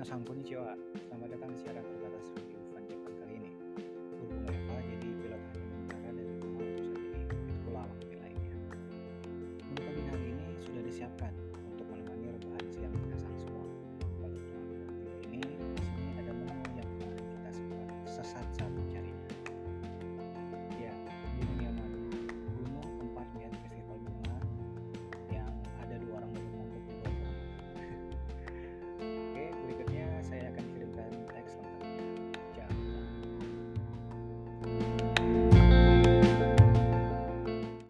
Minasan Konnichiwa Selamat datang di Siapa